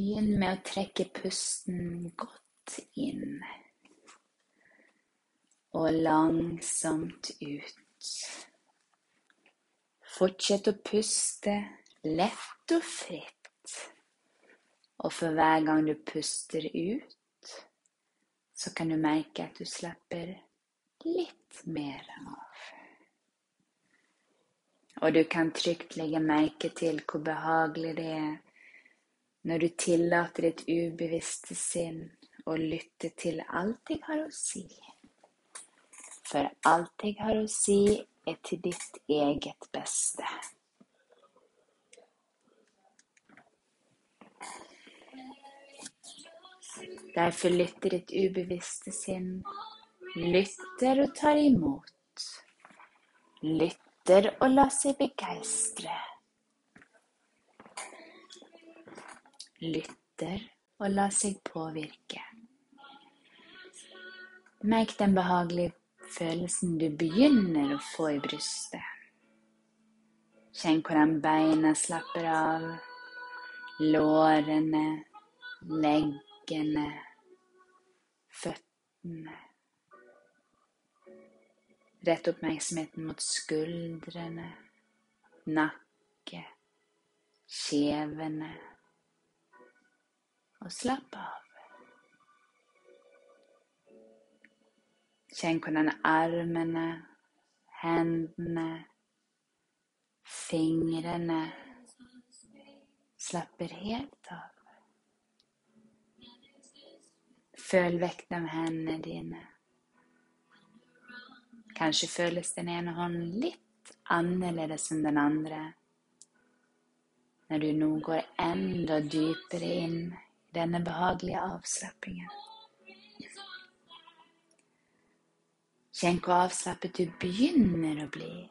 Begynn med å trekke pusten godt inn. Og langsomt ut. Fortsett å puste lett og fritt. Og for hver gang du puster ut, så kan du merke at du slapper litt mer av. Og du kan trygt legge merke til hvor behagelig det er når du tillater ditt ubevisste sinn å lytte til alt jeg har å si. For alt jeg har å si, er til ditt eget beste. Derfor lytter ditt ubevisste sinn. Lytter og tar imot. Lytter og lar seg begeistre. Lytter og sig på påvirke. Merk den behagelige følelsen du begynner å få i brystet. Kjenn hvordan beina slapper av, lårene, leggene, føttene. Rett oppmerksomheten mot skuldrene, nakke, kjevene och slapp av. Känn hvordan armarna, händerna, fingrarna slapper helt av. Följ vekten av händerna dina. Kanske följs den ena handen lite annorlunda än den andra. När du nu går ända djupare in den behagliga avslappningen. Känn hur hvor avslappet du begynner å bli.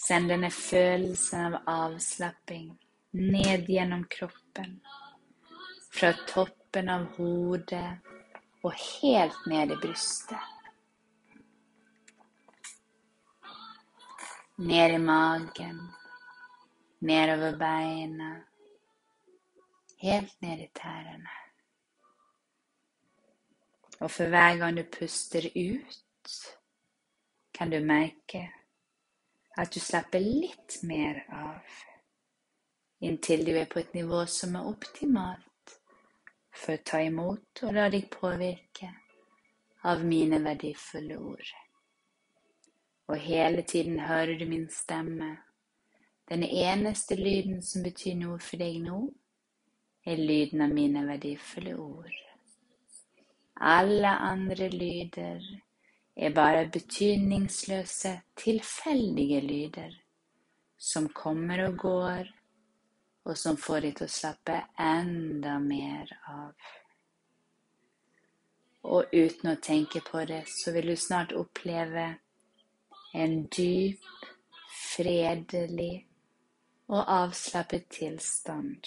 Send denne følelsen av avslapping ned gjennom kroppen. Fra toppen av hodet och helt ned i bröstet. Ner i magen, ner över benen, helt ner i tærne. Och för varje gång du puster ut, kan du märka att du slapper lite mer av, Intill du är på ett nivå som är optimalt för att ta emot och låta dig påverka av mina värdefulla ord. Och hela tiden hör du min stämma. Den enaste lyden som betyder något för dig nu är lydna av värdefulla ord. Alla andra lyder är bara betydningslösa, tillfälliga lyder som kommer och går, och som får dig att slappa ända mer av. Och utan att tänka på det, så vill du snart uppleva en djup, fredlig och avslappnad tillstånd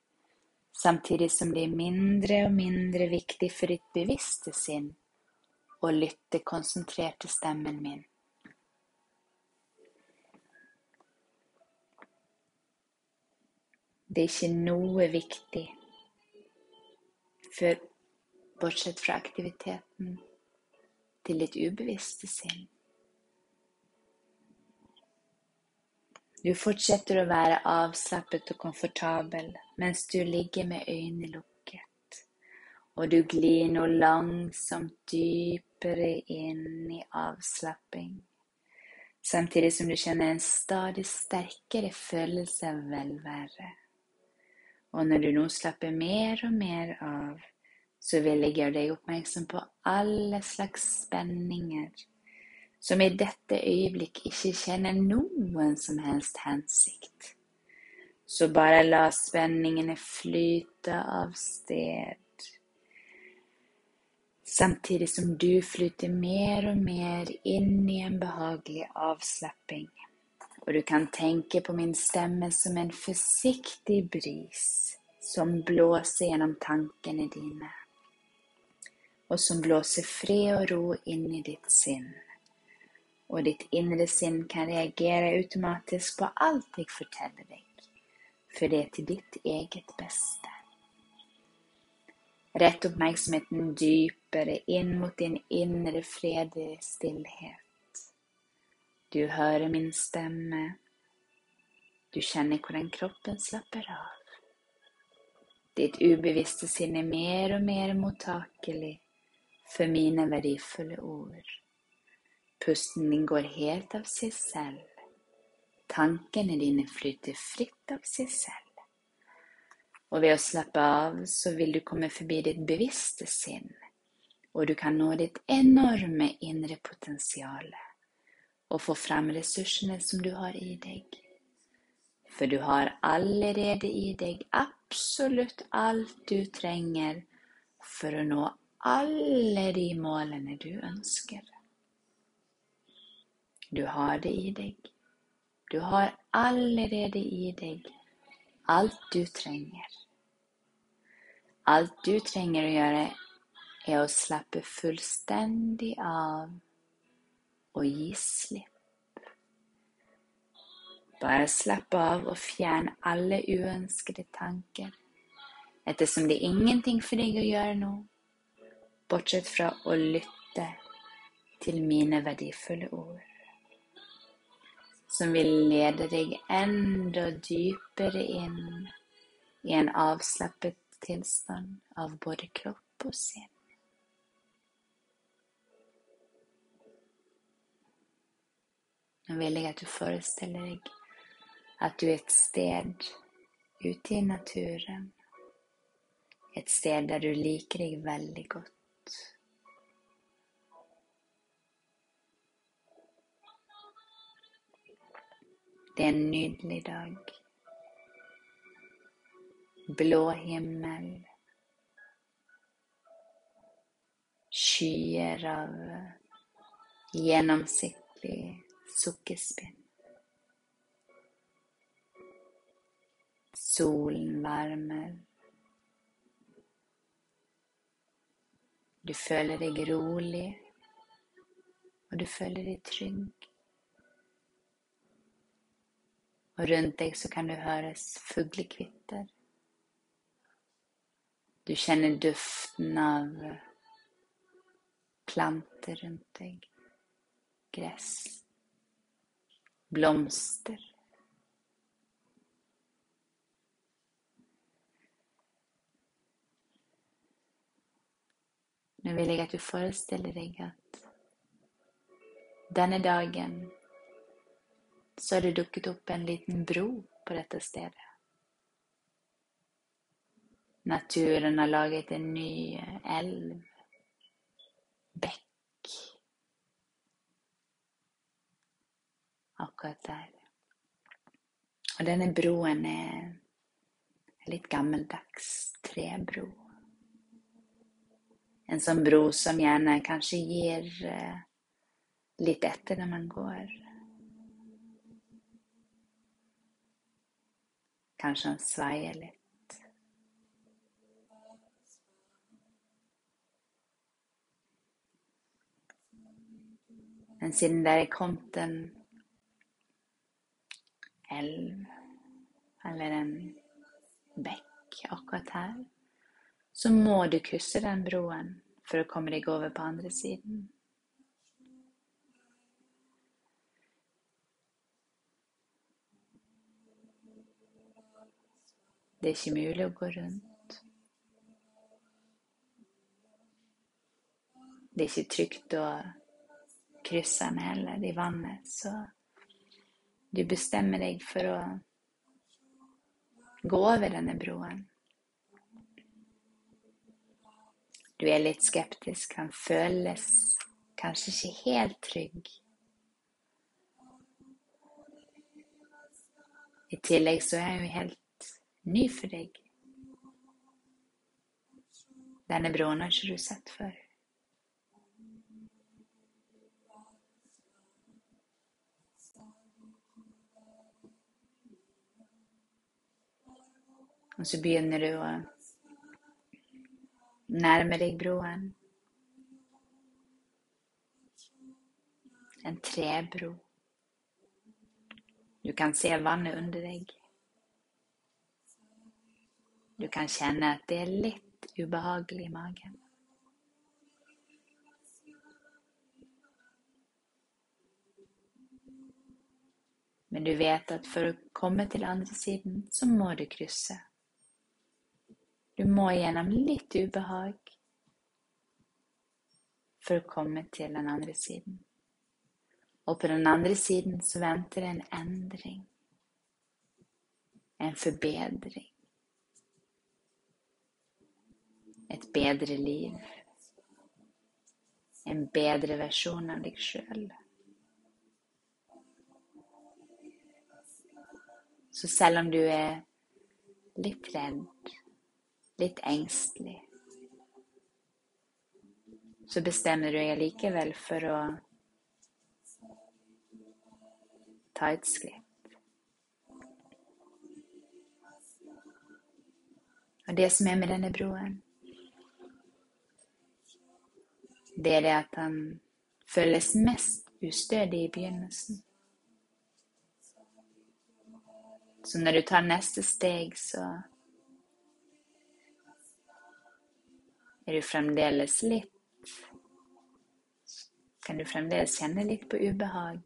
Samtidigt som det är mindre och mindre viktig för ditt bevisste sinn å lytte konsentrert til stemmen min. Det er ikke noe viktig for, bortsett fra aktiviteten til ditt ubevisste sinn. Du fortsetter å være avslappet og komfortabel mens du ligger med øynene lukket, og du glir nå langsomt dypere inn i avslapping, samtidig som du kjenner en stadig sterkere følelse av velvære. Og når du nå slapper mer og mer av, så vil jeg gjøre deg oppmerksom på alle slags spenninger som i detta ögonblick inte känner någon som helst hänsikt. Så bara låt spänningen flyta av sted. Samtidigt som du flyter mer och mer in i en behaglig avslappning. Och du kan tänka på min stämma som en försiktig bris som blåser genom tanken i dina och som blåser fred och ro in i ditt sinne. Och ditt inre sinn kan reagera automatiskt på allt jag förtäller dig, för det är till ditt eget bästa. Rätt uppmärksamheten djupare in mot din inre fredliga stillhet. Du hör min stämma. Du känner hur den kroppen slappar av. Ditt obevisste sinne är mer och mer mottagligt, för mina värdefulla ord. Pusten går helt av sig själv. Tankarna dina flyter fritt av sig själv. Och vid att slappa av så vill du komma förbi ditt bevisste sinne och du kan nå ditt enorma inre potential och få fram resurserna som du har i dig. För du har allerede i dig absolut allt du tränger för att nå alla de målen du önskar. Du har det i dig. Du har allerede i dig allt du tränger. Allt du tränger att göra är att slappa fullständigt av och ge slipp. Bara slappa av och fjärna alla oönskade tankar eftersom det är ingenting för dig att göra nu bortsett från att lyssna till mina värdefulla ord som vill leda dig ändå djupare in i en avslappnad tillstånd av både kropp och sinne. Jag vill att du föreställer dig att du är ett sted ute i naturen. Ett sted där du liker dig väldigt gott. Det är en nydlig dag. Blå himmel. Skyer av genomsiktlig sockerspinn. Solen värmer. Du följer dig rolig och du följer dig trygg. Och runt dig så kan du höras fågelkvitter. Du känner doften av plantor runt dig. Gräs. Blomster. Nu vill jag att du föreställer dig att denna dagen så har det duckit upp en liten bro på detta ställe. Naturen har lagat en ny eh, älv, bäck. Akkurat där. Och den här broen är en lite gammeldags träbro. En sån bro som gärna kanske ger eh, lite efter när man går. Kanske han svajar lite. Men sedan där i en älv eller en bäck akkurat här så må du kyssa den broen för att komma dig över på andra sidan. Det är inte möjligt att gå runt. Det är inte tryggt att kryssa heller i vattnet. Så du bestämmer dig för att gå över den här broen. Du är lite skeptisk, kan kännas kanske inte helt trygg. I tillägg så är jag ju helt ny för dig. Denne broen har du sett för. Och så begynner du att närma dig broen. En träbro. Du kan se vannet under dig. Du kan känna att det är lätt obehaglig i magen. Men du vet att för att komma till andra sidan så må du kryssa. Du må igenom lite obehag för att komma till den andra sidan. Och på den andra sidan så väntar en ändring, En förbättring. Ett bättre liv. En bättre version av dig själv. Så även om du är lite rädd, lite ängslig, så bestämmer du dig likväl för att ta ett skritt. Och det som är med denne broen, det är det att han føles mest ustødig i begynnelsen. Så när du tar nästa steg, så är du fremdeles litt Kan du fremdeles känna lite på ubehag?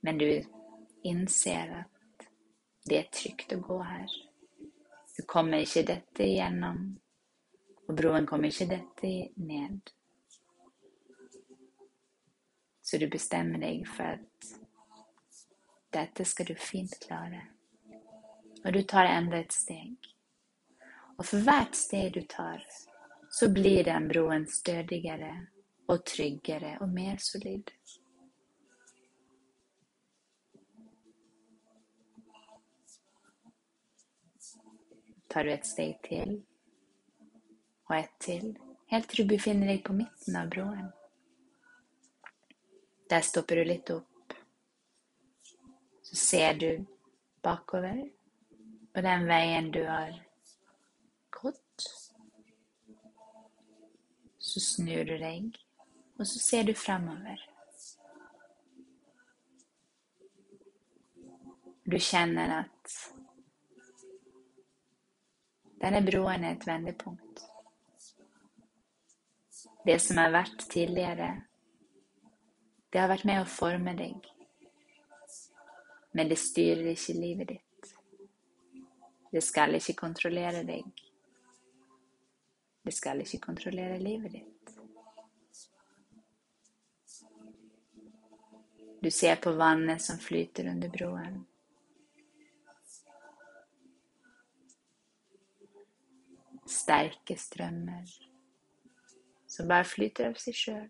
Men du inser att det är tryggt att gå här. Du kommer ikke dette igjennom, og broen kommer ikke dette ned. Så du bestemmer deg for at dette skal du fint klare Och du tar enda et steg. Og for hvert steg du tar, så blir den broen stødigere og tryggere og mer solid. Tar du ett steg till och ett till, helt till du befinner dig på mitten av bron. Där stoppar du lite upp, Så ser du bakover på den vägen du har gått. Så snur du dig och så ser du framöver. Du känner att denne broen er et vendepunkt. Det som har vært tidligere, det har vært med å forme deg, men det styrer ikke livet ditt. Det skal ikke kontrollere deg. Det skal ikke kontrollere livet ditt. Du ser på vannet som flyter under broen. Sterke strømmer som bare flyter av seg sjøl.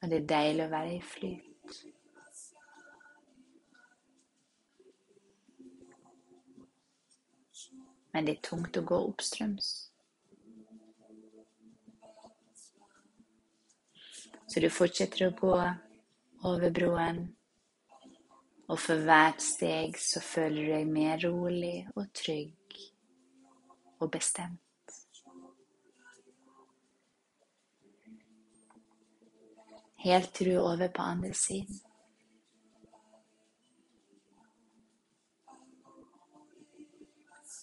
Og det er deilig å være i flyt. Men det er tungt å gå oppstrøms. Så du fortsetter å gå over broen, och för varje steg så följer du dig mer rolig och trygg och bestämd. helt till du är över på andra sidan.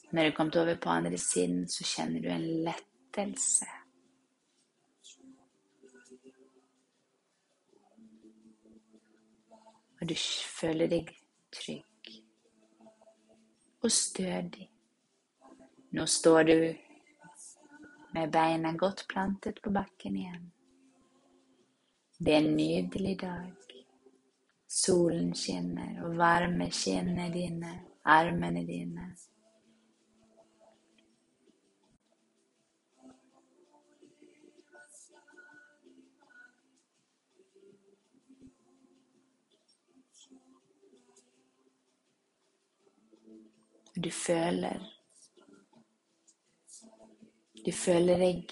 När du kommit över på andra sidan så känner du en lättelse, och du följer dig trygg och stödig. Nu står du med benen gott plantet på backen igen. Det är en nydlig dag. Solen skinner, og varme dina, armen är dina. Du följer. Du följer dig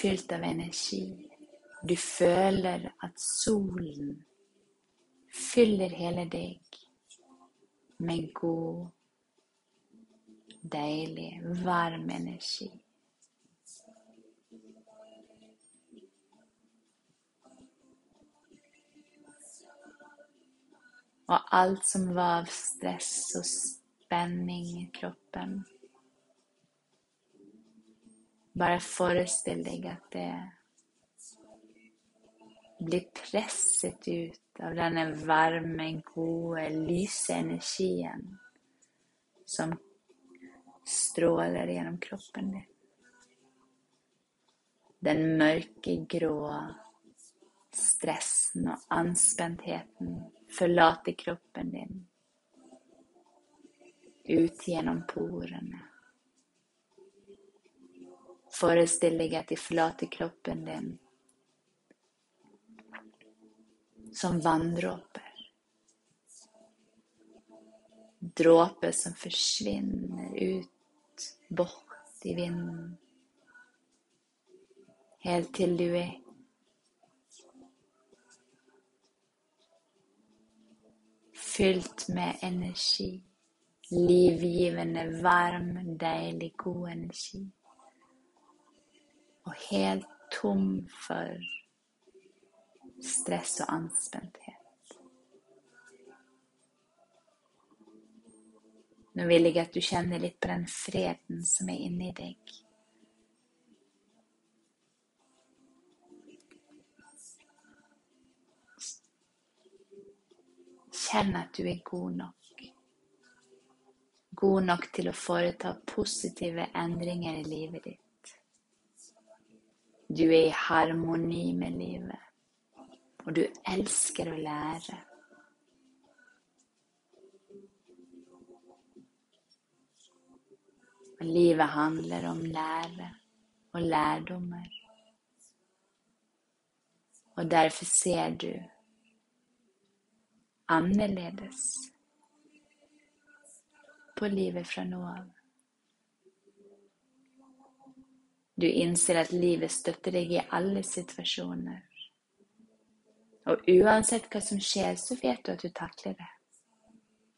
fyllt av energi. Du följer att solen fyller hela dig med god, dejlig, varm energi. Och allt som var av stress och spänning i kroppen Bara föreställ dig att det blir presset ut av den här varma, goda, lysa energin som strålar genom kroppen. Den mörka, grå stressen och anspäntheten förlater kroppen din. Ut genom porerna. Föreställ dig att de förlater kroppen din som vanndroppar. Dråpar som försvinner ut, bort i vinden. Helt till du är Fyllt med energi. Livgivende, varm, deilig, god energi. Och helt tom för stress och anspenthet. Nu vill jag att du känner lite på den freden som är inne i dig. Känn att du är god nog God nog till att företa positiva ändringar i livet ditt. Du är i harmoni med livet, och du älskar att lära. Och livet handlar om lära och lärdomar och därför ser du annerledes på livet fra nå av. Du innser at livet støtter deg i alle situasjoner. Og uansett hva som skjer, så vet du at du takler det,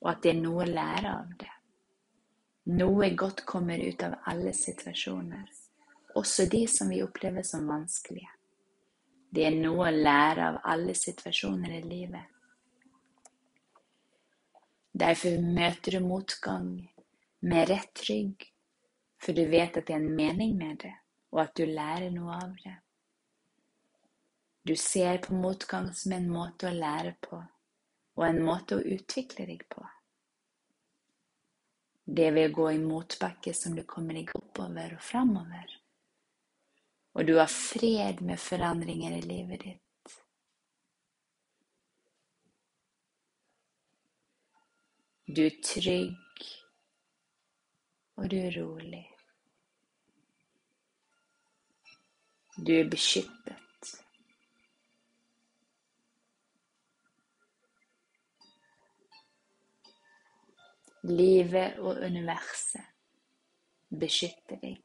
og at det er noe å lære av det. Noe godt kommer ut av alle situasjoner, også de som vi opplever som vanskelige. Det er noe å lære av alle situasjoner i livet. Därför möter du motgång med rätt rygg, för du vet att det är en mening med det, och att du lär dig något av det. Du ser på motgång som en måte att lära på, och en måte att utveckla dig på. Det vill gå i motbacke som du kommer dig uppöver och framover. Och du har fred med förändringar i livet ditt. Du är trygg, och du är rolig. Du är beskyttet. Livet och universet beskytter dig.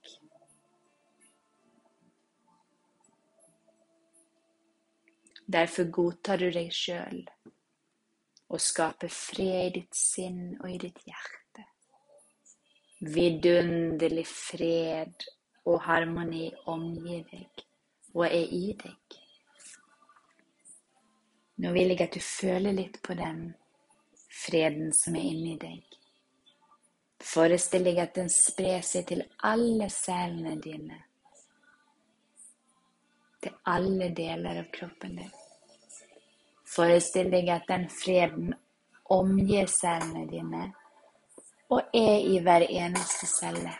Därför godtar du dig själv och skapa fred i ditt sinn och i ditt hjärta. Vidunderlig fred och harmoni omger dig och är i dig. Nu vill jag att du följer lite på den freden som är inne i dig. Föreställ dig att den sprer sig till alla cellerna dina. Till alla delar av kroppen din. Forestill deg at den freden omgir cellene dine og er i hver eneste celle.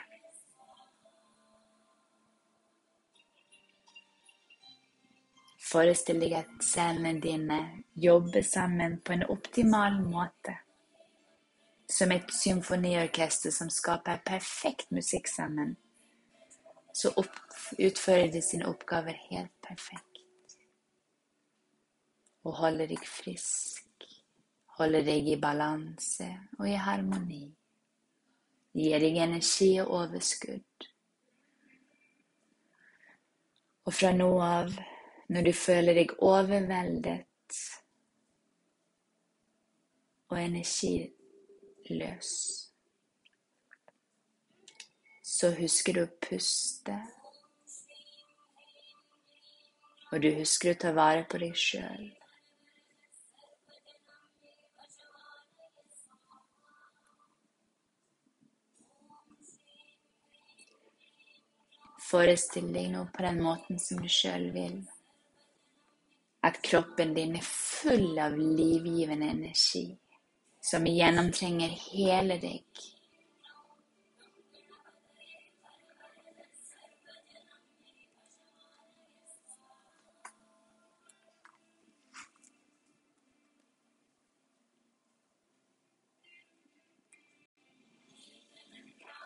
Forestill deg at cellene dine jobber sammen på en optimal måte. Som et symfoniorkester som skaper perfekt musikk sammen. Så utfører de sine oppgaver helt perfekt och håller dig frisk, håller dig i balans och i harmoni. Ger dig energi och överskudd. Och från nu av, när du följer dig överväldet och energilös, så husker du puste. Och du husker att ta vara på dig själv. Föreställ dig nu på den måten som du själv vill, att kroppen din är full av livgivande energi, som genomtränger hela dig.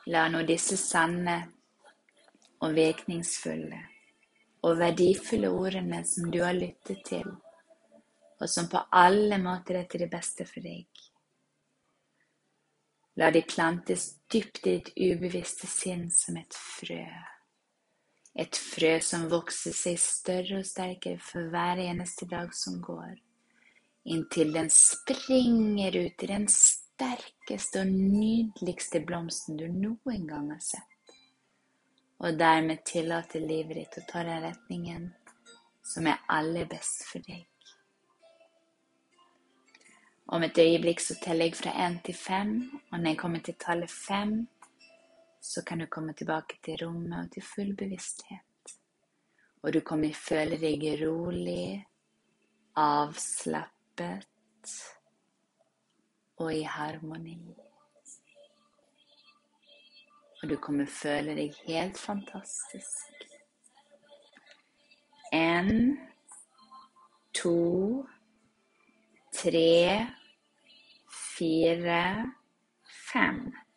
La nå disse sanne og virkningsfulle og verdifulle ordene som du har lyttet til, og som på alle måter er til det beste for deg. La de plantes dypt i ditt ubevisste sinn som et frø. Et frø som vokser seg større og sterkere for hver eneste dag som går, inntil den springer ut i den sterkeste og nydeligste blomsten du noen gang har sett och därmed tillåter livet ditt å ta den rättningen som är allra bäst för dig. Om ett ögonblick så teller jeg fra én til fem, och när jeg kommer till talet fem, så kan du komma tillbaka till rummet och till full bevissthet. Och du kommer føle dig rolig, avslappet och i harmoni och du kommer följa dig helt fantastisk. En, to, tre, fire, fem.